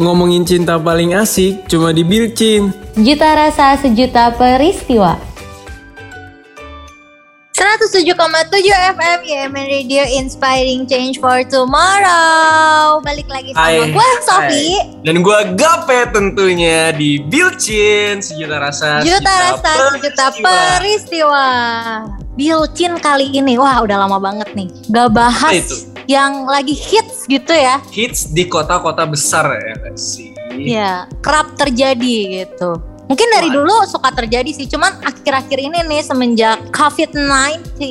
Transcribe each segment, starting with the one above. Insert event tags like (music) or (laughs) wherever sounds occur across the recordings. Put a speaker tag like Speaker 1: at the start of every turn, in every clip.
Speaker 1: ngomongin cinta paling asik cuma di Bilcin.
Speaker 2: Juta rasa sejuta peristiwa.
Speaker 3: 107,7 FM YMN Radio Inspiring Change for Tomorrow Balik lagi sama
Speaker 1: Hai.
Speaker 3: gue Sofi
Speaker 1: Dan gue Gape tentunya di Bilcin sejuta rasa
Speaker 3: Juta rasa sejuta peristiwa Bilcin kali ini Wah udah lama banget nih Gak bahas? Yang lagi hits gitu ya
Speaker 1: Hits di kota-kota besar ya sih.
Speaker 3: Ya kerap terjadi gitu Mungkin dari
Speaker 1: Wah.
Speaker 3: dulu suka terjadi sih Cuman akhir-akhir ini nih semenjak COVID-19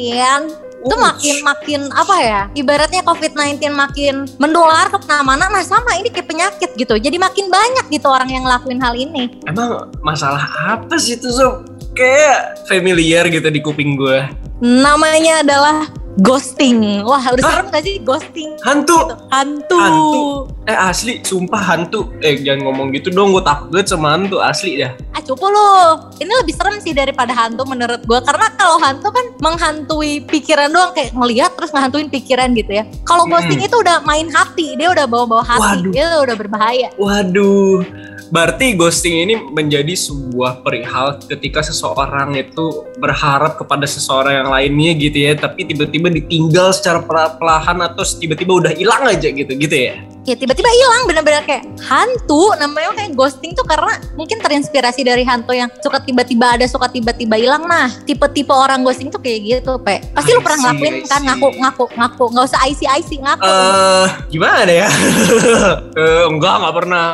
Speaker 3: itu makin makin apa ya ibaratnya COVID-19 makin mendular ke mana nah sama ini kayak penyakit gitu jadi makin banyak gitu orang yang ngelakuin hal ini
Speaker 1: Emang masalah apa sih itu Sob? Kayak familiar gitu di kuping gue.
Speaker 3: namanya adalah ghosting wah udah
Speaker 1: Hah?
Speaker 3: serem gak sih ghosting
Speaker 1: Hantu.
Speaker 3: hantu,
Speaker 1: Hantu. Eh asli, sumpah hantu. Eh jangan ngomong gitu dong, gue takut banget sama hantu asli ya.
Speaker 3: ah cupu lu ini lebih serem sih daripada hantu menurut gua karena kalau hantu kan menghantui pikiran doang kayak ngelihat terus ngehantuin pikiran gitu ya kalau
Speaker 1: Hmm.
Speaker 3: ghosting itu udah main hati dia udah bawa-bawa hati
Speaker 1: Waduh.
Speaker 3: dia udah berbahaya
Speaker 1: Waduh, berarti ghosting ini menjadi sebuah perihal ketika seseorang itu berharap kepada seseorang yang lainnya gitu ya, tapi tiba-tiba ditinggal secara perlahan atau tiba-tiba udah hilang aja gitu, gitu ya.
Speaker 3: ya tiba-tiba hilang bener-bener kayak hantu namanya kayak ghosting tuh karena mungkin terinspirasi dari hantu yang suka tiba-tiba ada suka tiba-tiba hilang nah tipe-tipe orang ghosting tuh kayak gitu pe pasti
Speaker 1: I
Speaker 3: lu pernah
Speaker 1: see,
Speaker 3: ngelakuin kan ngaku ngaku ngaku nggak usah IC IC ngaku
Speaker 1: Eh, gimana ya? (laughs) Eh, enggak, nggak pernah.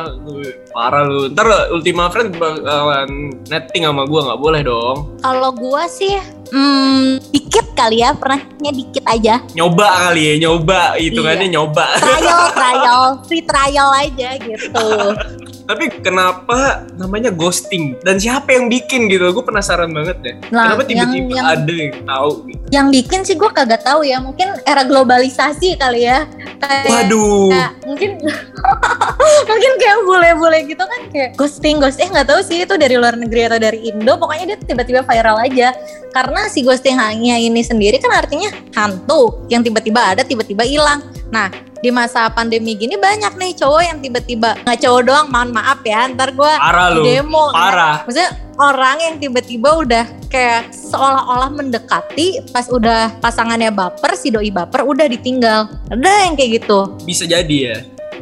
Speaker 1: Parah lu. Ntar Ultima Friend bakalan netting sama gua nggak boleh dong.
Speaker 3: kalau gua sih hmm, dikit kali ya pernahnya dikit aja.
Speaker 1: Nyoba kali ya, nyoba hitungannya nyoba.
Speaker 3: trial (laughs) trial free trial aja gitu (laughs)
Speaker 1: Tapi kenapa namanya ghosting? Dan siapa yang bikin gitu? Gue penasaran banget deh.
Speaker 3: Nah,
Speaker 1: kenapa tiba-tiba
Speaker 3: yang-
Speaker 1: ada yang tahu gitu?
Speaker 3: yang bikin sih gua kagak tahu ya mungkin era globalisasi kali ya Kayak-
Speaker 1: Waduh.
Speaker 3: Kayak mungkin (laughs) mungkin kayak bule-bule gitu kan kayak ghosting ghosting nggak tahu sih itu dari luar negeri atau dari Indo pokoknya dia tiba-tiba viral aja karena si ghosting hanya ini sendiri kan artinya hantu yang tiba-tiba ada tiba-tiba hilang nah di masa pandemi gini banyak nih cowok yang tiba-tiba nggak cowok doang mohon maaf ya ntar gua
Speaker 1: Parah lu.
Speaker 3: demo
Speaker 1: Parah.
Speaker 3: maksudnya orang yang tiba-tiba udah kayak seolah-olah mendekati pas udah pasangannya baper si doi baper udah ditinggal ada yang kayak gitu
Speaker 1: Bisa jadi ya.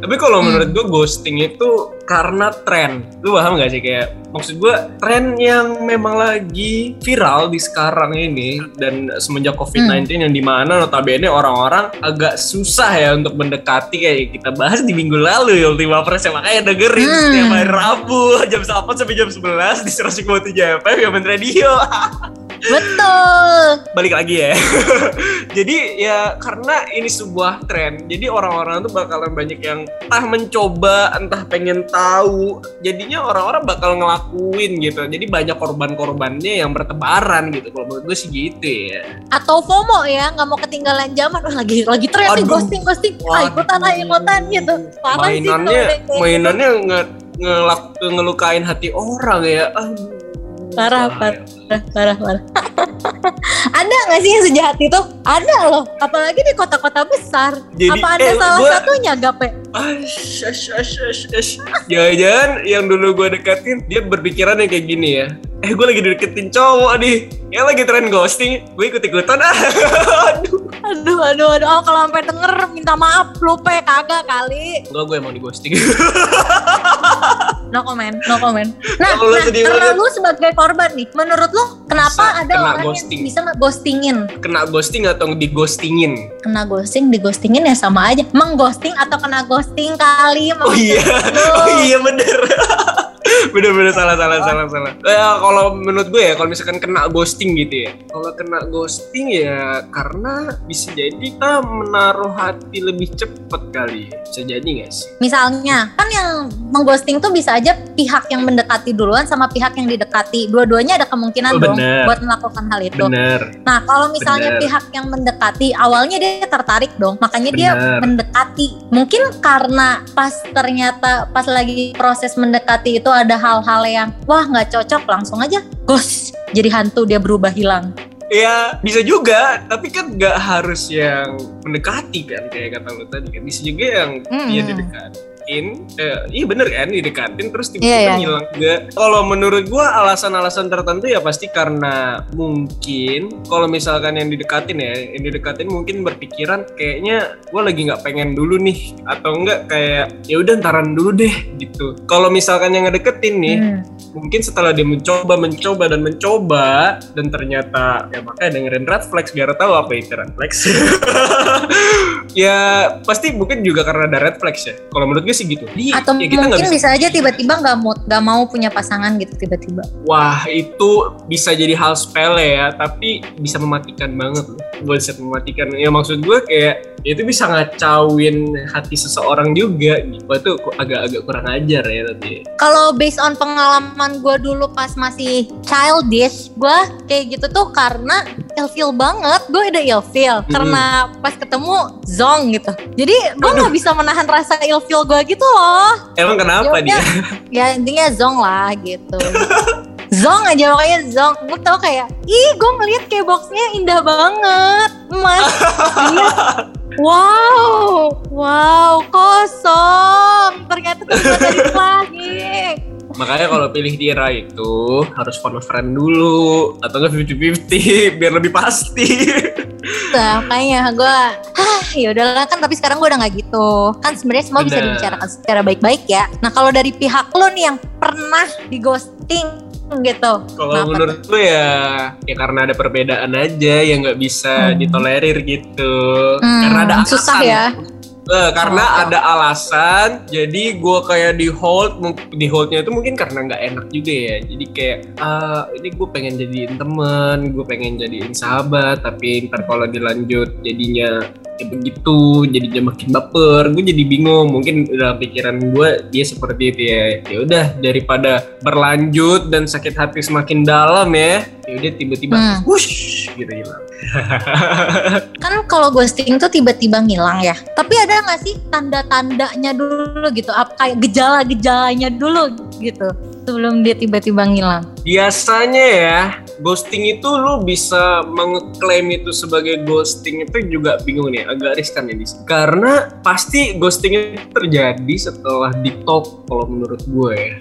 Speaker 1: Tapi kalau
Speaker 3: Hmm.
Speaker 1: menurut gue ghosting itu karena tren. Lu paham gak sih kayak maksud gue tren yang memang lagi viral di sekarang ini dan semenjak COVID-19
Speaker 3: Hmm.
Speaker 1: yang di mana notabene orang-orang agak susah ya untuk mendekati kayak kita bahas di minggu lalu ya Ultima Press ya makanya dengerin
Speaker 3: Hmm.
Speaker 1: setiap hari Rabu jam 1 sampai jam 11 di 107 FM ya Radio. (laughs)
Speaker 3: betul
Speaker 1: balik lagi ya. (laughs) jadi ya karena ini sebuah tren, jadi orang-orang tuh bakalan banyak yang entah mencoba, entah pengen tahu. Jadinya orang-orang bakal ngelakuin gitu. Jadi banyak korban-korbannya yang bertebaran gitu. Kalau menurut gue sih gitu ya.
Speaker 3: atau FOMO ya nggak mau ketinggalan zaman Wah, lagi lagi tren nih
Speaker 1: Aduh.
Speaker 3: ghosting ghosting ah, ikutan ah ikutan gitu parah sih
Speaker 1: mainannya
Speaker 3: kayak gitu.
Speaker 1: mainannya nge, ngelak- ngelukain hati orang ya. Aduh.
Speaker 3: Parah, parah parah parah (laughs) ada nggak sih yang sejahat itu ada loh apalagi di kota-kota besar
Speaker 1: Jadi,
Speaker 3: apa anda
Speaker 1: eh,
Speaker 3: salah
Speaker 1: gua-
Speaker 3: satunya gape.
Speaker 1: Jangan-jangan yang dulu gue deketin dia berpikiran yang kayak gini ya. Eh gue lagi deketin cowok nih, ya lagi tren ghosting, gue ikut-ikutan ah. (laughs) Aduh.
Speaker 3: Aduh, aduh, aduh. Oh, kalau sampai denger minta maaf, lupa kagak kali.
Speaker 1: Enggak gue emang di ghosting. (laughs)
Speaker 3: No comment, no comment. Nah,
Speaker 1: lu
Speaker 3: nah karena lu sebagai korban nih, menurut lu kenapa
Speaker 1: Bisa
Speaker 3: ada
Speaker 1: kena
Speaker 3: orang
Speaker 1: ghosting.
Speaker 3: yang bisa nge-ghostingin?
Speaker 1: Kena ghosting atau di ghostingin?
Speaker 3: Kena ghosting, di ghostingin ya sama aja. Mengghosting atau kena ghosting kali?
Speaker 1: Oh iya, oh iya bener. (laughs) Bener-bener salah salah salah salah. Eh, kalau menurut gue ya, kalau misalkan kena ghosting gitu ya, kalau kena ghosting ya karena bisa jadi kita menaruh hati lebih cepet kali. Bisa jadi gak sih?
Speaker 3: Misalnya, kan yang mengghosting tuh bisa aja pihak yang mendekati duluan sama pihak yang didekati. Dua-duanya ada kemungkinan
Speaker 1: Oh,
Speaker 3: dong
Speaker 1: bener.
Speaker 3: buat melakukan hal itu.
Speaker 1: Bener.
Speaker 3: Nah, kalau misalnya
Speaker 1: Bener.
Speaker 3: pihak yang mendekati, awalnya dia tertarik dong, makanya dia
Speaker 1: Bener.
Speaker 3: mendekati. Mungkin karena pas ternyata pas lagi proses mendekati itu ada hal-hal yang wah nggak cocok, langsung aja ghost jadi hantu dia berubah hilang.
Speaker 1: Ya bisa juga, tapi kan nggak harus yang mendekati kan kayak kata lu tadi kan. Bisa juga yang
Speaker 3: Mm.
Speaker 1: dia didekat. Eh, iya bener kan didekatin terus tiba-tiba
Speaker 3: Iya, iya.
Speaker 1: ngilang juga. Kalau menurut gua alasan-alasan tertentu ya pasti karena mungkin kalau misalkan yang didekatin ya, yang didekatin mungkin berpikiran kayaknya gua lagi nggak pengen dulu nih atau enggak kayak ya udah ntaran dulu deh gitu. Kalau misalkan yang ngedeketin nih,
Speaker 3: Hmm.
Speaker 1: mungkin setelah dia mencoba mencoba dan mencoba dan ternyata ya makanya dengerin red flags biar tahu apa itu red flags (laughs) ya pasti mungkin juga karena ada red flags ya kalau menurut gue sih gitu. Jadi,
Speaker 3: Atau
Speaker 1: ya kita
Speaker 3: mungkin
Speaker 1: bisa,
Speaker 3: bisa aja tiba-tiba nggak mau nggak mau punya pasangan gitu tiba-tiba.
Speaker 1: wah itu bisa jadi hal sepele ya tapi bisa mematikan banget. Loh bullshit mematikan. Ya maksud gue kayak ya itu bisa ngacauin hati seseorang juga gitu. Itu agak-agak kurang ajar ya tapi
Speaker 3: Kalau based on pengalaman gue dulu pas masih childish, gue kayak gitu tuh karena ilfeel banget. Gue udah ilfeel
Speaker 1: Hmm.
Speaker 3: karena pas ketemu zong gitu. Jadi gue nggak bisa menahan rasa ilfeel gue gitu loh.
Speaker 1: emang kenapa
Speaker 3: Ya
Speaker 1: dia.
Speaker 3: Ya intinya zong lah gitu. (laughs) Zong aja makanya zong. Gue tau kayak, ih gue ngeliat kayak boxnya indah banget, mas. Lihat. Wow, wow kosong. Ternyata terbuat dari plastik.
Speaker 1: Makanya kalau pilih Dira itu harus phone a friend dulu atau enggak 50-50 (laughs) biar lebih pasti.
Speaker 3: Nah, makanya gue, hah ya udahlah kan tapi sekarang gue udah nggak gitu. Kan sebenarnya semua bisa
Speaker 1: Benar.
Speaker 3: dibicarakan secara baik-baik ya. Nah kalau dari pihak lo nih yang pernah di ghosting gitu.
Speaker 1: Kalau menurut gue ya ya karena ada perbedaan aja yang nggak bisa
Speaker 3: Hmm.
Speaker 1: ditolerir gitu.
Speaker 3: Hmm,
Speaker 1: karena ada alasan.
Speaker 3: susah ya.
Speaker 1: Eh, karena
Speaker 3: Oh,
Speaker 1: ada alasan, jadi gue kayak di hold, di holdnya itu mungkin karena nggak enak juga ya. Jadi kayak, ah ini gue pengen jadiin teman, gue pengen jadiin sahabat, tapi ntar kalau dilanjut jadinya ya begitu, jadinya makin baper. Gue jadi bingung. Mungkin dalam pikiran gue dia seperti itu ya. Ya udah daripada berlanjut dan sakit hati semakin dalam ya. Ya udah tiba-tiba,
Speaker 3: Hmm.
Speaker 1: wush gitu hilang. (laughs)
Speaker 3: Kan kalau ghosting tuh tiba-tiba ngilang ya. Tapi ada nggak sih tanda-tandanya dulu gitu? Apa kayak gejala-gejalanya dulu gitu sebelum dia tiba-tiba ngilang?
Speaker 1: biasanya ya ghosting itu lu bisa mengeklaim itu sebagai ghosting itu juga bingung nih agak riskan sini. karena pasti ghosting itu terjadi setelah di talk kalau menurut gue ya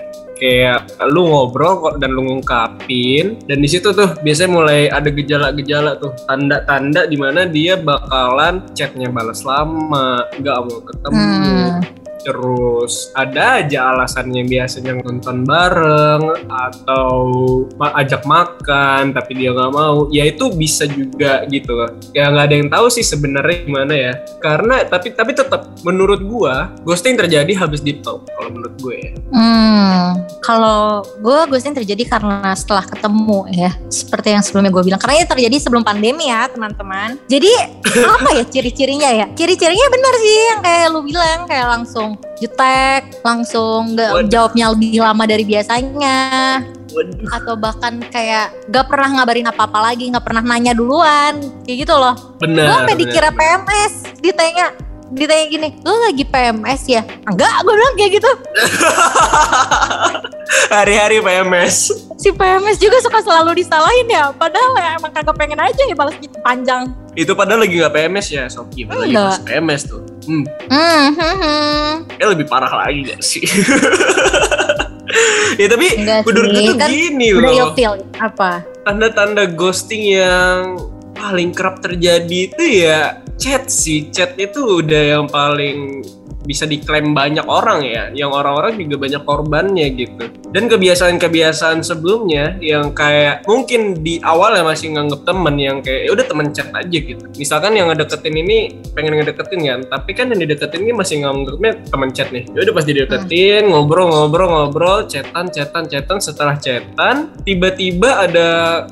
Speaker 1: kayak lu ngobrol kok dan lu ngungkapin dan di situ tuh biasanya mulai ada gejala-gejala tuh tanda-tanda di mana dia bakalan chatnya balas lama nggak mau ketemu
Speaker 3: Hmm.
Speaker 1: Terus ada aja alasannya biasanya nonton bareng atau ajak makan tapi dia nggak mau ya itu bisa juga gitu loh ya nggak ada yang tahu sih sebenarnya gimana ya karena tapi tapi tetap menurut gua ghosting terjadi habis deep talk kalau menurut gue ya
Speaker 3: Hmm, kalau gue ghosting terjadi karena setelah ketemu ya, seperti yang sebelumnya gue bilang. Karena ini terjadi sebelum pandemi ya teman-teman. Jadi (laughs) apa ya ciri-cirinya ya? Ciri-cirinya benar sih yang kayak lu bilang kayak langsung jutek, langsung nggak
Speaker 1: Waduh.
Speaker 3: jawabnya lebih lama dari biasanya,
Speaker 1: Waduh.
Speaker 3: atau bahkan kayak gak pernah ngabarin apa-apa lagi, nggak pernah nanya duluan, kayak gitu loh.
Speaker 1: benar
Speaker 3: gue sampai
Speaker 1: benar.
Speaker 3: dikira PMS, ditanya ditanya gini, lu lagi PMS ya? Enggak, gue bilang kayak gitu. (laughs)
Speaker 1: hari-hari PMS
Speaker 3: si PMS juga suka selalu disalahin ya padahal ya emang kagak pengen aja ya balas gitu panjang
Speaker 1: itu padahal lagi nggak PMS ya Soki padahal lagi PMS tuh
Speaker 3: hmm. Hmm, hmm,
Speaker 1: eh lebih parah lagi gak sih? (laughs) Ya tapi
Speaker 3: enggak
Speaker 1: menurut gue
Speaker 3: sih.
Speaker 1: tuh
Speaker 3: kan
Speaker 1: gini
Speaker 3: udah
Speaker 1: loh.
Speaker 3: ilfeel apa?
Speaker 1: Tanda-tanda ghosting yang paling kerap terjadi itu ya chat sih. Chat itu udah yang paling bisa diklaim banyak orang ya yang orang-orang juga banyak korbannya gitu. Dan kebiasaan-kebiasaan sebelumnya yang kayak mungkin di awal ya masih nganggep temen yang kayak ya udah temen chat aja gitu. Misalkan yang ngedeketin ini pengen ngedeketin kan tapi kan yang dideketin ini masih nganggepnya temen chat nih. Ya udah pas dideketin ngobrol-ngobrol-ngobrol chatan chatan chatan setelah chatan tiba-tiba ada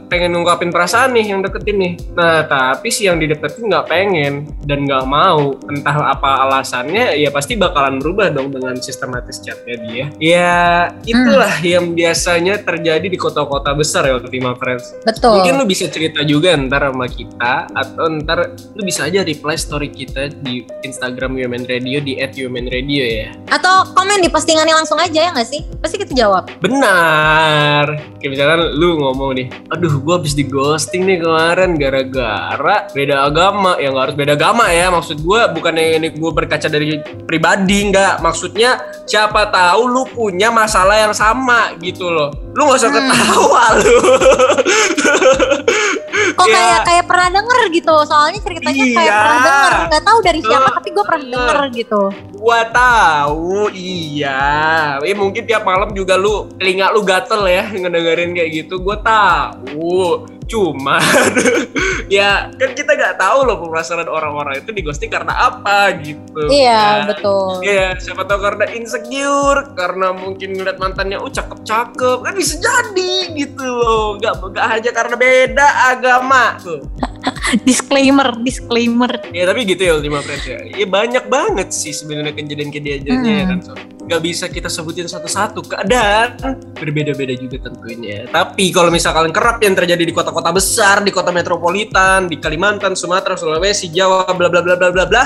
Speaker 1: pengen ngungkapin perasaan nih yang deketin nih. Nah tapi si yang dideketin nggak pengen dan nggak mau entah apa alasannya ya pasti bakalan berubah dong dengan sistematis chatnya dia ya itulah yang biasanya terjadi di kota-kota besar ya Ultima Friends
Speaker 3: betul
Speaker 1: Mungkin lu bisa cerita juga ntar sama kita atau ntar lu bisa aja reply story kita di Instagram Women Radio di @womenradio ya.
Speaker 3: atau komen di postingannya langsung aja ya nggak sih pasti kita jawab
Speaker 1: Benar. Kayak misalkan lu ngomong nih, aduh gua habis di ghosting nih kemarin gara-gara beda agama. Ya nggak harus beda agama ya. Maksud gua bukan yang ini gua berkaca dari pribadi nggak. Maksudnya siapa tahu lu punya masalah yang sama gitu loh lu nggak usah
Speaker 3: Hmm.
Speaker 1: ketawa lu (laughs)
Speaker 3: Kok
Speaker 1: Ya.
Speaker 3: kayak kayak pernah denger gitu. Soalnya ceritanya kayak
Speaker 1: Iya.
Speaker 3: pernah denger. Nggak tahu dari siapa
Speaker 1: Eh,
Speaker 3: tapi gue pernah denger gitu.
Speaker 1: gua tahu iya eh mungkin tiap malam juga lu telinga lu gatel ya ngedengerin kayak gitu gua tahu cuma (laughs) ya kan kita nggak tahu loh perasaan orang-orang itu di ghosting karena apa gitu
Speaker 3: Iya,
Speaker 1: kan.
Speaker 3: betul.
Speaker 1: Iya, siapa tahu karena insecure, karena mungkin ngeliat mantannya, oh cakep-cakep, kan bisa jadi gitu loh. Gak, gak aja karena beda agama tuh. (laughs)
Speaker 3: Disclaimer, disclaimer.
Speaker 1: Ya tapi gitu ya Ultima Friends ya. Ya banyak banget sih sebenarnya kejadian-kejadiannya ya
Speaker 3: Hmm.
Speaker 1: kan. So. Gak bisa kita sebutin satu-satu keadaan berbeda-beda juga tentunya. Tapi kalau misalkan kerap yang terjadi di kota-kota besar, di kota metropolitan, di Kalimantan, Sumatera, Sulawesi, Jawa, bla bla bla bla bla bla,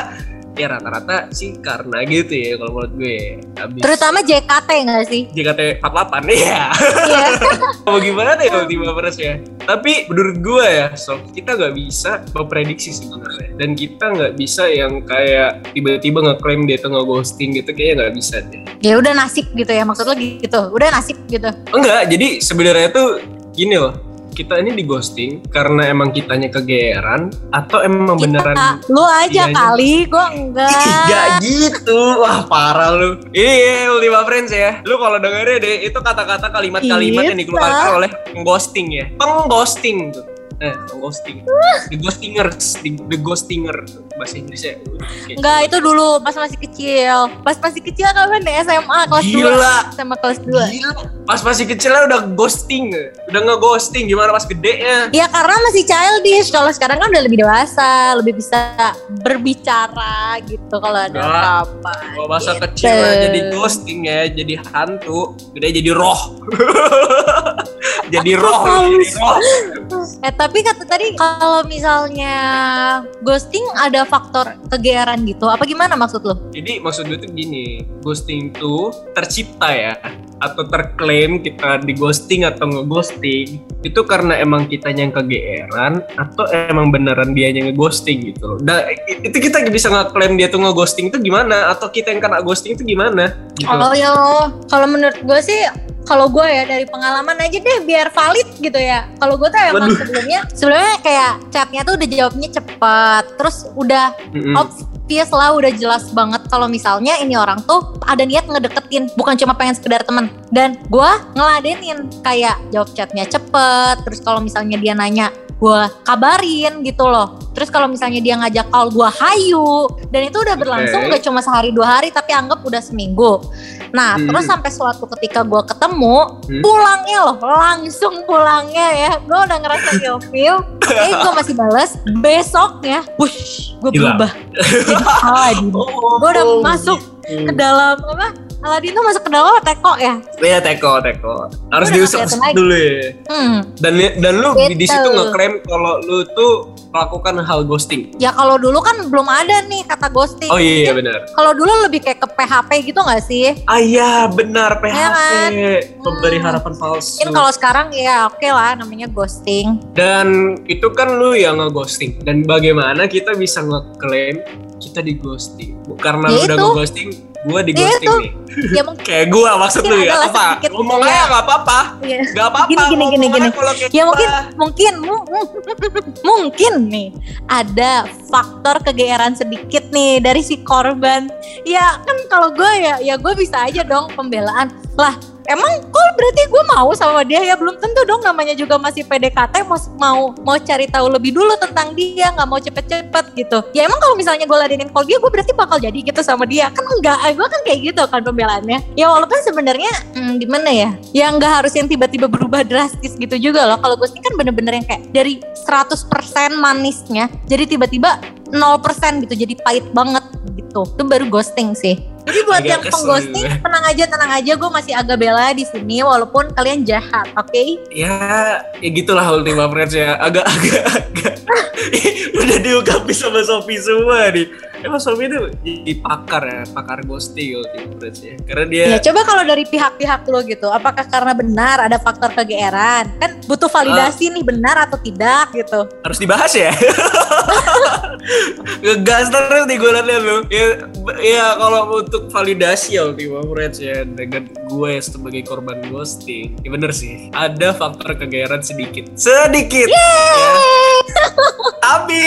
Speaker 1: ya rata-rata sih karena gitu ya kalau menurut gue. Habis
Speaker 3: Terutama JKT nggak sih?
Speaker 1: JKT 48 ya.
Speaker 3: Iya. (laughs)
Speaker 1: Mau gimana ya Ultima Friends ya? Tapi menurut gue ya, so kita nggak bisa memprediksi sebenarnya. Dan kita nggak bisa yang kayak tiba-tiba ngeklaim dia tuh nge-ghosting gitu, kayaknya nggak bisa deh.
Speaker 3: ya udah nasib gitu ya maksud lo gitu. Udah nasib gitu.
Speaker 1: Enggak, jadi sebenarnya tuh gini loh. Kita ini di ghosting karena emang kitanya kegeeran atau emang beneran
Speaker 3: Kita, lu aja
Speaker 1: Iya,
Speaker 3: kali, gue enggak. (laughs)
Speaker 1: Gak gitu, wah parah lu. Ini ya, Ultima Friends ya. Lu kalau dengerin deh, itu kata-kata kalimat-kalimat yang
Speaker 3: Kita.
Speaker 1: dikeluarkan oleh pengghosting ya. Pengghosting tuh. Eh, pengghosting. The ghostingers, (laughs) the, the ghostinger bahasa Inggrisnya.
Speaker 3: Enggak, itu dulu pas masih kecil. Pas masih kecil kan SMA kelas 2.
Speaker 1: Gila.
Speaker 3: Sama kelas 2.
Speaker 1: Gila, pas masih kecilnya udah ghosting, udah nge-ghosting gimana pas gedenya?
Speaker 3: Ya karena masih childish. Kalau sekarang kan udah lebih dewasa, lebih bisa berbicara gitu kalau ada apa-apa.
Speaker 1: Kalau masa
Speaker 3: Gitu.
Speaker 1: kecil jadi ghosting ya, jadi hantu, gede jadi roh. (laughs) jadi roh, jadi roh.
Speaker 3: Eh tapi kata tadi kalau misalnya ghosting ada faktor kegeeran gitu, apa gimana maksud lo?
Speaker 1: Jadi maksud gue tuh gini, ghosting tuh tercipta ya atau terklaim kita di ghosting atau ngeghosting itu karena emang kitanya yang kegeeran atau emang beneran dia yang ngeghosting gitu loh. Nah, itu kita bisa ngeklaim dia tuh ngeghosting itu gimana atau kita yang kena ghosting itu gimana gitu.
Speaker 3: Oh ya, kalau menurut gue sih kalau gue ya dari pengalaman aja deh biar valid gitu ya. Kalau gue tuh emang
Speaker 1: Waduh.
Speaker 3: sebelumnya sebelumnya kayak chatnya tuh udah jawabnya cepet, terus udah
Speaker 1: Mm-mm.
Speaker 3: obvious lah udah jelas banget kalau misalnya ini orang tuh ada niat ngedeketin bukan cuma pengen sekedar temen dan gue ngeladenin kayak jawab chatnya cepet terus kalau misalnya dia nanya gue kabarin gitu loh terus kalau misalnya dia ngajak call gue hayu dan itu udah berlangsung
Speaker 1: Oke.
Speaker 3: gak cuma sehari dua hari tapi anggap udah seminggu nah
Speaker 1: Hmm.
Speaker 3: terus sampai suatu ketika gue ketemu
Speaker 1: Hmm.
Speaker 3: pulangnya loh langsung pulangnya ya gue udah ngerasa ilfeel eh gue masih bales besoknya wush gue berubah jadi (laughs)
Speaker 1: Oh,
Speaker 3: gue udah masuk
Speaker 1: gitu.
Speaker 3: ke dalam apa Aladin tuh masuk ke dalam teko ya
Speaker 1: Iya teko teko harus diusap dulu ya.
Speaker 3: hmm.
Speaker 1: Dan dan lu di
Speaker 3: Gitu.
Speaker 1: situ ngeklaim kalau lu tuh melakukan hal ghosting.
Speaker 3: ya kalau dulu kan belum ada nih kata ghosting
Speaker 1: Oh iya, iya benar.
Speaker 3: kalau dulu lebih kayak ke PHP gitu gak sih
Speaker 1: Ah iya benar PHP
Speaker 3: kan?
Speaker 1: pemberi
Speaker 3: Hmm.
Speaker 1: harapan palsu.
Speaker 3: mungkin kalau sekarang ya oke lah namanya ghosting
Speaker 1: Dan itu kan lu yang nge-ghosting. Dan bagaimana kita bisa ngeklaim kita di ghosting? Karena lu
Speaker 3: Ya
Speaker 1: udah
Speaker 3: itu.
Speaker 1: Gua di
Speaker 3: Ya
Speaker 1: ghosting
Speaker 3: itu.
Speaker 1: nih.
Speaker 3: ya mungkin (laughs)
Speaker 1: Kayak gua maksud lu ya apa? Ngomongnya
Speaker 3: ya.
Speaker 1: nggak apa-apa,
Speaker 3: ya,
Speaker 1: nggak apa-apa.
Speaker 3: Gini, gini, gini, gini. ya mungkin mungkin mu- (laughs) mungkin nih ada faktor kegeeran sedikit nih dari si korban ya kan kalau gue ya ya gue bisa aja dong pembelaan lah emang kok berarti gue mau sama dia? Ya belum tentu dong. Namanya juga masih PDKT mau mau mau cari tahu lebih dulu tentang dia nggak mau cepet-cepet gitu. Ya emang kalau misalnya gue ladenin call dia gue berarti bakal jadi gitu sama dia. Kan enggak gue kan kayak gitu kan pembelaannya. Ya walaupun sebenarnya hmm, gimana ya? Ya nggak harus yang tiba-tiba berubah drastis gitu juga loh. Kalau ghosting kan bener-bener yang kayak dari 100% manisnya jadi tiba-tiba 0% gitu jadi pahit banget gitu. Itu baru ghosting sih jadi buat
Speaker 1: Agak
Speaker 3: yang pengghosting tenang aja tenang aja gue masih agak bela di sini walaupun kalian jahat oke
Speaker 1: Ya, ya gitulah Ultima Friends ya. Agak-agak agak. (laughs) udah diungkapin sama Sofi semua nih. Emang Sofi itu jadi pakar ya, pakar ghosting Friends ya. Karena dia
Speaker 3: Ya coba kalau dari pihak-pihak lo gitu, apakah karena benar ada faktor kegeeran? Kan butuh validasi nih benar atau tidak gitu.
Speaker 1: harus dibahas ya. (laughs) Ngegas terus nih gue liat lu. Ya, ya kalau untuk validasi ya Ultima Friends ya dengan gue sebagai korban ghosting, ya bener sih. Ada faktor kegeeran sedikit, sedikit. Ya. Tapi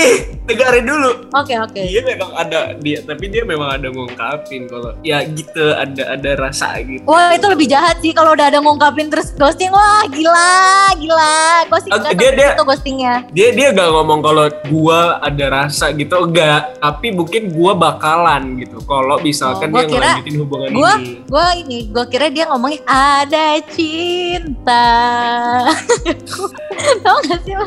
Speaker 1: dengerin dulu.
Speaker 3: Oke oke.
Speaker 1: Dia memang ada dia, tapi dia memang ada ngungkapin kalau ya gitu ada ada rasa gitu.
Speaker 3: Wah itu lebih jahat sih kalau udah ada ngungkapin terus ghosting. Wah gila gila. Ghosting nggak
Speaker 1: dia- dia-
Speaker 3: itu ghostingnya.
Speaker 1: dia dia gak ngomong kalau gua ada rasa gitu enggak tapi mungkin gua bakalan gitu kalau misalkan
Speaker 3: Oh, gua
Speaker 1: dia
Speaker 3: kira-
Speaker 1: ngelanjutin hubungan
Speaker 3: Gua
Speaker 1: ini
Speaker 3: gue ini gue kira dia ngomongnya ada cinta. (laughs) Tau gak sih lo?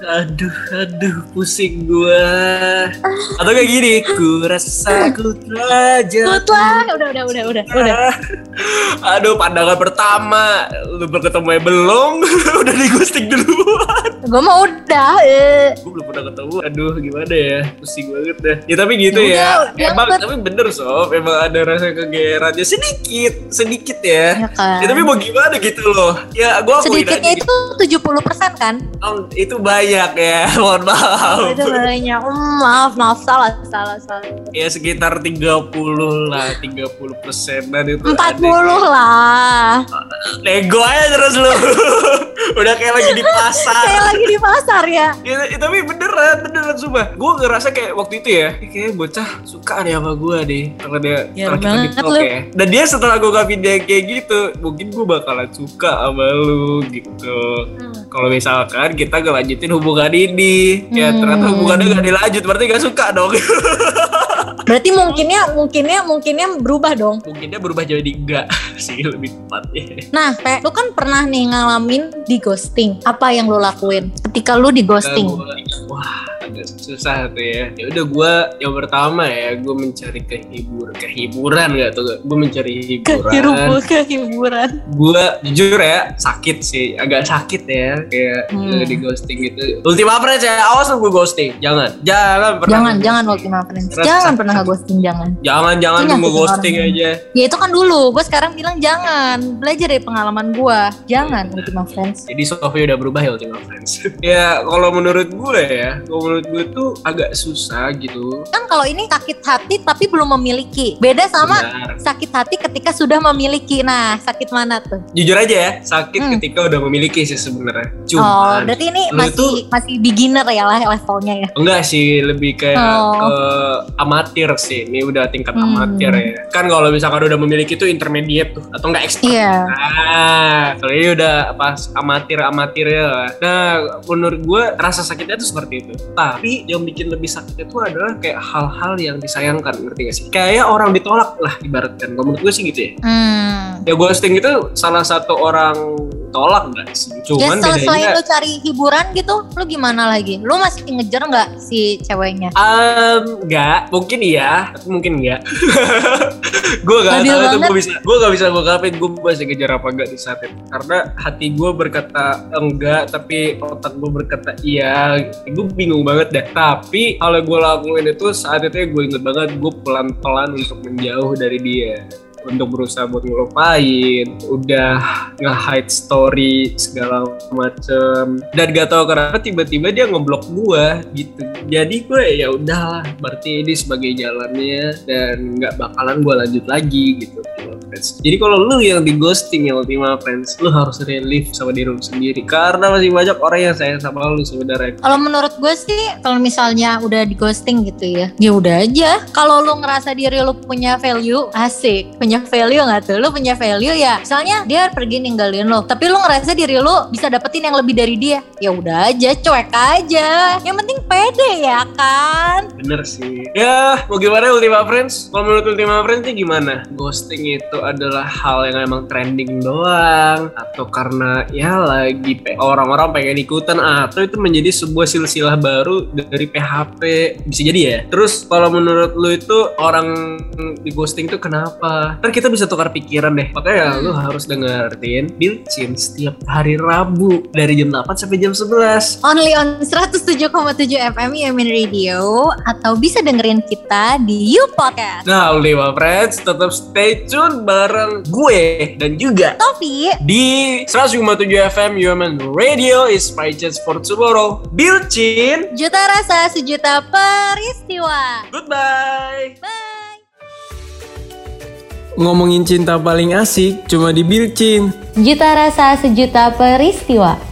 Speaker 1: Aduh aduh pusing gua. Atau kayak gini ku rasa ku telah jatuh.
Speaker 3: Lah, udah udah udah udah udah.
Speaker 1: aduh pandangan pertama. Lu berketemu belum? (laughs) Udah di ghosting duluan.
Speaker 3: Gue mau udah. Eh.
Speaker 1: gue belum pernah ketemu. Aduh gimana ya? Pusing banget dah. Ya tapi gitu
Speaker 3: Ya.
Speaker 1: ya, emang
Speaker 3: dapet.
Speaker 1: tapi bener sob. Emang ada rasa kegeerannya. Sedikit sedikit ya.
Speaker 3: Ya kan.
Speaker 1: ya tapi mau gimana gitu loh? Ya akuin
Speaker 3: Sedikitnya itu 70% kan?
Speaker 1: Oh, itu banyak ya (laughs) mohon maaf
Speaker 3: Oh, itu banyak. Hmm, maaf, maaf salah, salah, salah.
Speaker 1: ya sekitar 30 lah 30 persenan itu
Speaker 3: 40
Speaker 1: ada.
Speaker 3: lah.
Speaker 1: nego aja terus lu (laughs) udah kayak lagi di pasar
Speaker 3: Kayak lagi di pasar ya.
Speaker 1: Ya, ya, tapi beneran, beneran sumpah. Gue ngerasa kayak waktu itu ya, "Ih, kayaknya bocah suka nih sama gue deh. Kalau dia
Speaker 3: Ya
Speaker 1: kalau kita di ya. Dan dia setelah gue ngapin dia kayak gitu, mungkin gue bakalan suka sama lu gitu.
Speaker 3: Hmm.
Speaker 1: Kalau misalkan kita ngelanjutin hubungan ini, ya
Speaker 3: Hmm.
Speaker 1: ternyata hubungannya gak dilanjut, berarti gak suka dong. (laughs)
Speaker 3: Berarti mungkinnya, mungkinnya, mungkinnya berubah dong.
Speaker 1: Mungkin dia berubah jadi enggak (laughs) sih lebih tepatnya.
Speaker 3: Nah, Pe, lu kan pernah nih ngalamin di ghosting. Apa yang lu lakuin ketika lu di ghosting?
Speaker 1: Wah agak susah tuh ya ya udah gue yang pertama ya gue mencari kehibur kehiburan gak tuh gue mencari hiburan
Speaker 3: kehiburan.
Speaker 1: gue jujur ya sakit sih agak sakit ya kayak
Speaker 3: Hmm.
Speaker 1: eh, di ghosting gitu Ultima Friends ya awas lu gue ghosting jangan jangan pernah
Speaker 3: Jangan, jangan Ultima Friends.
Speaker 1: Rasa-
Speaker 3: Jangan pernah nge-ghosting, jangan.
Speaker 1: jangan jangan tunggu
Speaker 3: nyakitin
Speaker 1: ghosting
Speaker 3: orang.
Speaker 1: aja
Speaker 3: Ya itu kan dulu, gue sekarang bilang jangan. Belajar dari pengalaman gue. Jangan Ultima Friends.
Speaker 1: jadi Sofi udah berubah ya Ultima Friends (laughs) ya kalau menurut gue ya kalau menurut gue tuh agak susah gitu
Speaker 3: Kan kalau ini sakit hati tapi belum memiliki. Beda sama
Speaker 1: Benar.
Speaker 3: sakit hati ketika sudah memiliki. Nah, sakit mana tuh?
Speaker 1: jujur aja ya sakit
Speaker 3: Hmm.
Speaker 1: ketika udah memiliki sih sebenarnya
Speaker 3: oh,
Speaker 1: cuman
Speaker 3: berarti ini masih
Speaker 1: tuh-
Speaker 3: masih beginner ya lah levelnya ya.
Speaker 1: enggak sih lebih kayak
Speaker 3: Oh.
Speaker 1: ke amatir sih ini udah tingkat
Speaker 3: Hmm.
Speaker 1: amatir ya kan kalau misalkan udah memiliki tuh intermediate tuh atau enggak expert
Speaker 3: Iya.
Speaker 1: nah kalau ini udah pas amatir amatir ya nah menurut gue rasa sakitnya tuh seperti itu tapi yang bikin lebih sakit itu adalah kayak hal-hal yang disayangkan ngerti gak sih? Kayak orang ditolak lah ibaratkan. Kalau menurut gue sih gitu ya.
Speaker 3: Hmm.
Speaker 1: ya ghosting itu salah satu orang tolak nggak sih
Speaker 3: Ya
Speaker 1: cuman
Speaker 3: selain
Speaker 1: bedanya
Speaker 3: lu cari hiburan gitu, lu gimana lagi? Lu masih ngejar nggak si ceweknya?
Speaker 1: Um, enggak, mungkin iya, tapi mungkin enggak. (laughs) gue gak
Speaker 3: Labil
Speaker 1: tahu itu gue bisa, gue gak bisa gue kapin gue masih ngejar apa enggak di saat itu. Karena hati gue berkata enggak, tapi otak gue berkata iya. Gue bingung banget dah. Tapi kalau gue lakuin itu saat itu gue inget banget gue pelan-pelan untuk menjauh dari dia untuk berusaha buat ngelupain udah nge-hide story segala macem dan gak tau kenapa tiba-tiba dia ngeblok gua gitu jadi gue ya udahlah berarti ini sebagai jalannya dan nggak bakalan gua lanjut lagi gitu jadi kalau lu yang di ghosting ya Ultima Friends lu harus relief sama diri lu sendiri karena masih banyak orang yang sayang sama lu sebenarnya
Speaker 3: Kalau menurut gue sih, kalau misalnya udah di ghosting gitu ya, ya udah aja. Kalau lu ngerasa diri lu punya value, asik. Punya value nggak tuh? Lu punya value ya. Misalnya dia pergi ninggalin lu, tapi lu ngerasa diri lu bisa dapetin yang lebih dari dia, ya udah aja, cuek aja. Yang penting pede ya kan.
Speaker 1: Bener sih. Ya, mau gimana Ultima Friends? Kalau menurut Ultima Friends ini gimana? Ghosting itu adalah hal yang emang trending doang atau karena ya lagi orang-orang pengen ikutan atau itu menjadi sebuah silsilah baru dari PHP bisa jadi ya terus kalau menurut lu itu orang di ghosting itu kenapa kan kita bisa tukar pikiran deh makanya lu harus dengerin Bilcin setiap hari Rabu dari jam 8 sampai jam 11
Speaker 3: Only on 107,7 FM Yamin Radio atau bisa dengerin kita di You Podcast.
Speaker 1: Nah, Liwa Friends, tetap stay tune bareng gue dan juga
Speaker 3: Topi,
Speaker 1: di 157 FM UMN Radio is my chance for tomorrow. Bilcin,
Speaker 3: juta rasa sejuta peristiwa.
Speaker 1: goodbye.
Speaker 3: Bye.
Speaker 4: Ngomongin cinta paling asik cuma di Bilcin.
Speaker 2: Juta rasa sejuta peristiwa.